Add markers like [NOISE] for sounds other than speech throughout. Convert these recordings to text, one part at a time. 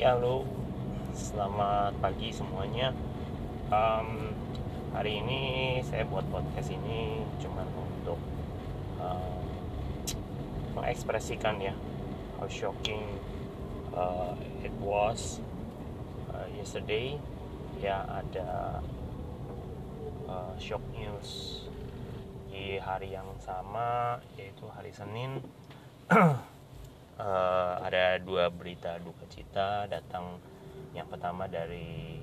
Ya halo, selamat pagi semuanya. Um, hari ini saya buat podcast ini cuma untuk uh, mengekspresikan ya how shocking uh, it was uh, yesterday. Ya ada uh, shock news di hari yang sama yaitu hari Senin. [CLEARS THROAT] uh, ada dua berita duka cita datang. Yang pertama dari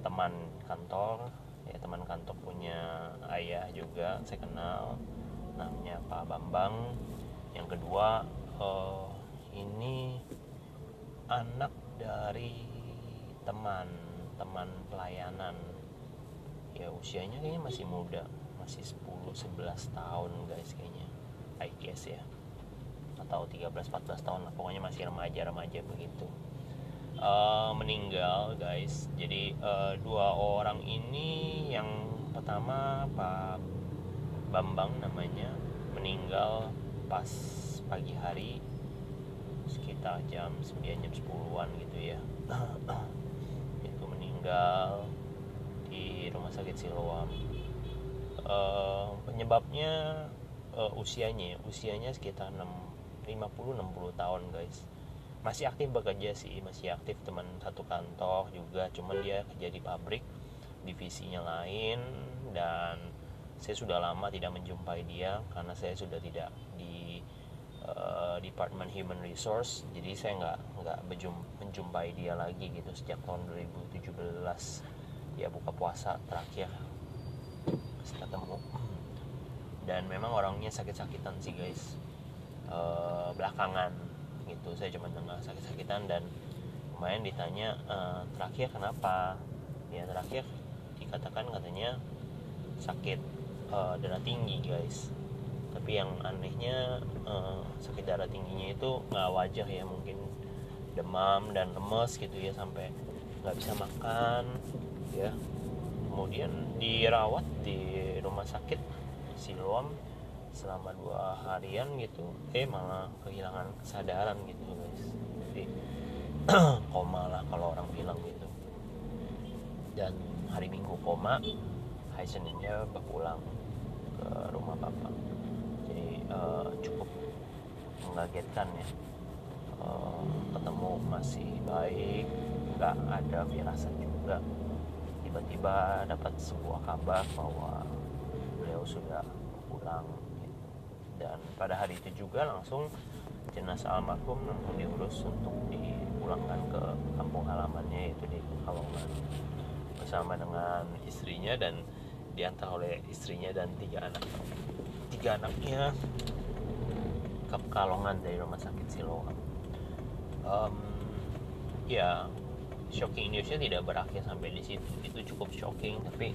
teman kantor. Ya teman kantor punya ayah juga saya kenal. Namanya Pak Bambang. Yang kedua uh, ini anak dari teman teman pelayanan. Ya usianya kayaknya masih muda. Masih 10 11 tahun guys kayaknya. I guess ya atau 13-14 tahun lah pokoknya masih remaja-remaja begitu. Uh, meninggal guys. Jadi uh, dua orang ini yang pertama Pak Bambang namanya meninggal pas pagi hari sekitar jam 9 jam 10-an gitu ya. [CLEARS THROAT] Itu meninggal di rumah sakit Siloam. Uh, penyebabnya uh, usianya usianya sekitar 6 50-60 tahun guys. Masih aktif bekerja sih masih aktif teman satu kantor juga. Cuman dia kerja di pabrik divisinya lain dan saya sudah lama tidak menjumpai dia karena saya sudah tidak di uh, Department Human Resource. Jadi saya nggak nggak menjumpai dia lagi gitu sejak tahun 2017 ya buka puasa terakhir ketemu. Dan memang orangnya sakit-sakitan sih guys uh, belakangan gitu. Saya cuma dengar sakit-sakitan dan lumayan ditanya uh, terakhir kenapa? Ya terakhir dikatakan katanya sakit uh, darah tinggi guys. Tapi yang anehnya uh, sakit darah tingginya itu nggak wajar ya mungkin demam dan lemes gitu ya sampai nggak bisa makan ya. Kemudian dirawat di rumah sakit Siloam selama dua harian gitu eh malah kehilangan kesadaran gitu guys. Jadi [CLEARS THROAT] koma lah kalau orang bilang gitu. Dan hari minggu koma hari seninnya berpulang ke rumah bapak jadi uh, cukup mengagetkan ya. Uh, ketemu masih baik nggak ada firasat juga. Tiba-tiba dapat sebuah kabar bahwa beliau sudah pulang dan pada hari itu juga langsung jenazah almarhum langsung diurus untuk dipulangkan ke kampung halamannya yaitu di Pekalongan. Bersama dengan istrinya dan diantar oleh istrinya dan tiga anak. Tiga anaknya ke Pekalongan dari rumah sakit Siloam. Um, ya shocking newsnya tidak berakhir sampai di situ. Itu cukup shocking tapi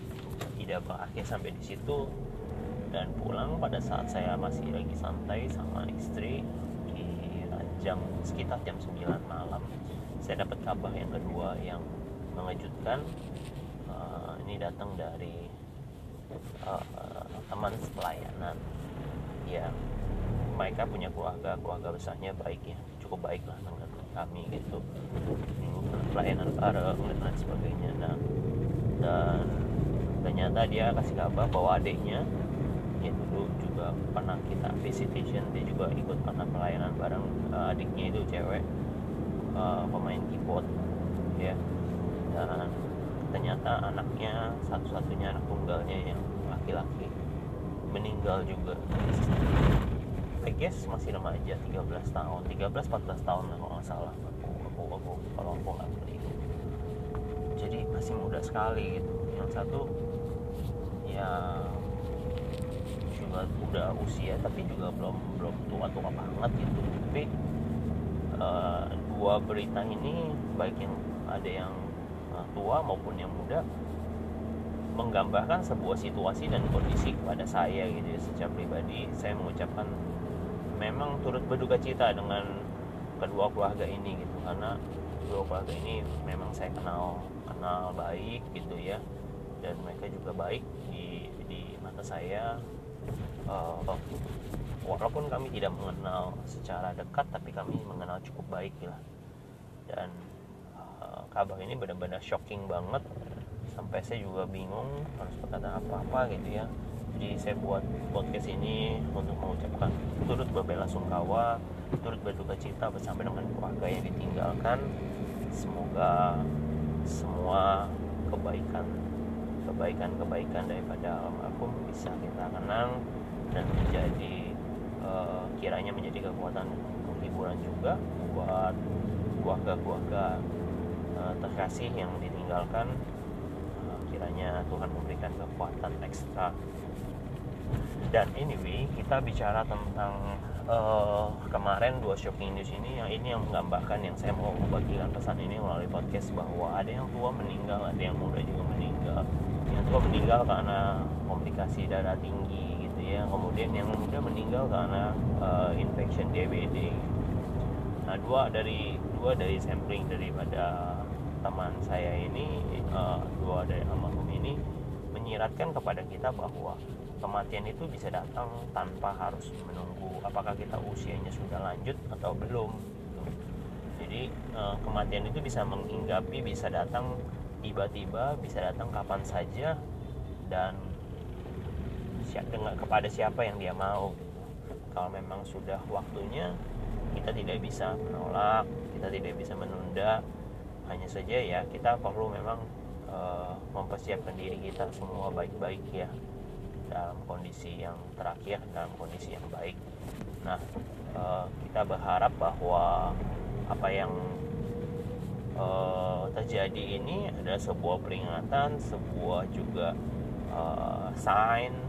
tidak berakhir sampai di situ dan pulang pada saat saya masih lagi santai sama istri di jam sekitar jam 9 malam. Saya dapat kabar yang kedua yang mengejutkan. Uh, ini datang dari uh, teman pelayanan. Ya mereka punya keluarga keluarga besarnya baik ya cukup baik lah dengan kami gitu. Pelayanan bareng dan lain sebagainya. Nah dan ternyata dia kasih kabar bahwa adiknya ya dulu juga pernah kita visitation dia juga ikut pernah pelayanan bareng uh, adiknya itu cewek uh, pemain keyboard ya. Dan ternyata anaknya satu-satunya anak tunggalnya yang laki-laki meninggal juga. I guess masih remaja 13 tahun 13-14 tahun lah kalau nggak salah. Aku, aku, aku kalau aku nggak keliru jadi masih muda sekali gitu. Yang satu ya juga udah usia tapi juga belum belum tua tua banget gitu. Tapi uh, dua berita ini baik yang ada yang uh, tua maupun yang muda menggambarkan sebuah situasi dan kondisi kepada saya gitu ya secara pribadi. Saya mengucapkan memang turut berduka cita dengan kedua keluarga ini gitu. Karena kedua keluarga ini memang saya kenal kenal baik gitu ya. Dan mereka juga baik di di mata saya uh, walaupun kami tidak mengenal secara dekat tapi kami mengenal cukup baik lah. Dan kabar ini benar-benar shocking banget. Sampai saya juga bingung harus berkata apa-apa gitu ya. Jadi saya buat podcast ini untuk mengucapkan turut berbela sungkawa turut berduka cita bersama dengan keluarga yang ditinggalkan. Semoga semua kebaikan kebaikan-kebaikan daripada almarhum bisa kita kenang dan menjadi uh, kiranya menjadi kekuatan hiburan juga buat keluarga-keluarga uh, terkasih yang ditinggalkan. Uh, kiranya Tuhan memberikan kekuatan ekstra. Dan anyway kita bicara tentang uh, kemarin dua shocking news ini. Yang ini yang menggambarkan yang saya mau membagikan pesan ini melalui podcast bahwa ada yang tua meninggal ada yang muda juga meninggal. Yang tua meninggal karena komplikasi darah tinggi gitu ya kemudian yang muda meninggal karena uh, infection DBD nah dua dari dua dari sampling daripada teman saya ini uh, dua dari almarhum ini menyiratkan kepada kita bahwa kematian itu bisa datang tanpa harus menunggu apakah kita usianya sudah lanjut atau belum jadi eh, kematian itu bisa menghinggapi bisa datang tiba-tiba bisa datang kapan saja dan dengan kepada siapa yang dia mau kalau memang sudah waktunya kita tidak bisa menolak kita tidak bisa menunda. Hanya saja ya kita perlu memang uh, mempersiapkan diri kita semua baik-baik ya dalam kondisi yang terakhir dalam kondisi yang baik. Nah uh, kita berharap bahwa apa yang uh, terjadi ini adalah sebuah peringatan sebuah juga sign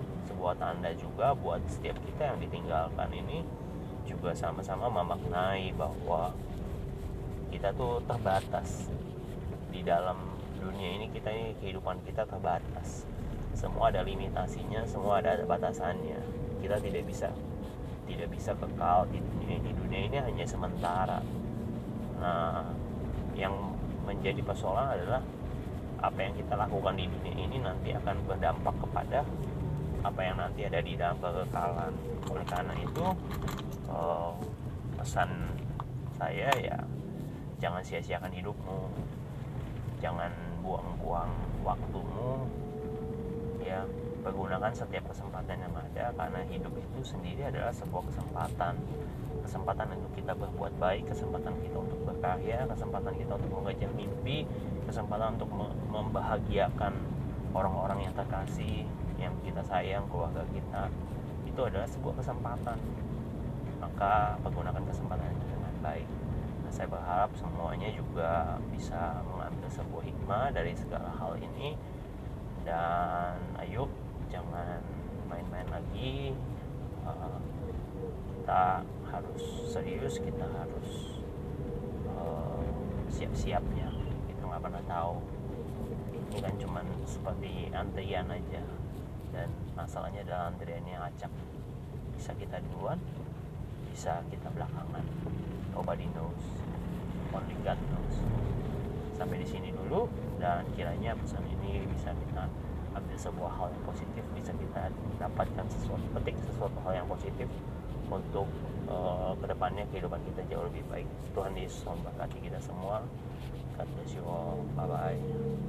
sebuah tanda juga buat setiap kita yang ditinggalkan ini juga sama-sama memaknai bahwa kita tuh terbatas. Di dalam dunia ini kita ini kehidupan kita terbatas. Semua ada limitasinya semua ada batasannya. Kita tidak bisa tidak bisa kekal di dunia ini. Dunia ini hanya sementara. Nah yang menjadi persoalan adalah apa yang kita lakukan di dunia ini nanti akan berdampak kepada apa yang nanti ada di dalam kekekalan. Oleh karena itu uh, pesan saya ya jangan sia-siakan hidupmu. Jangan buang-buang waktumu. Ya pergunakan setiap kesempatan yang ada karena hidup itu sendiri adalah sebuah kesempatan. Kesempatan untuk kita berbuat baik kesempatan kita untuk berkarya kesempatan kita untuk mengejar mimpi kesempatan untuk membahagiakan orang-orang yang terkasih yang kita sayang keluarga kita itu adalah sebuah kesempatan. Maka pergunakan kesempatan itu dengan baik. Nah, saya berharap semuanya juga bisa mengambil sebuah hikmah dari segala hal ini. Dan ayo jangan main-main lagi. Uh, kita harus serius kita harus uh, siap-siap ya. Kita nggak pernah tahu. Ini kan cuman seperti antrian aja dan masalahnya adalah antriannya acak. Bisa kita duluan bisa kita belakangan. Nobody knows only God knows sampai di sini dulu dan kiranya pesan ini bisa kita ambil sebuah hal yang positif bisa kita dapatkan sesuatu petik sesuatu hal yang positif untuk uh, ke depannya kehidupan kita jauh lebih baik. Tuhan Yesus memberkati kita semua. God bless bye bye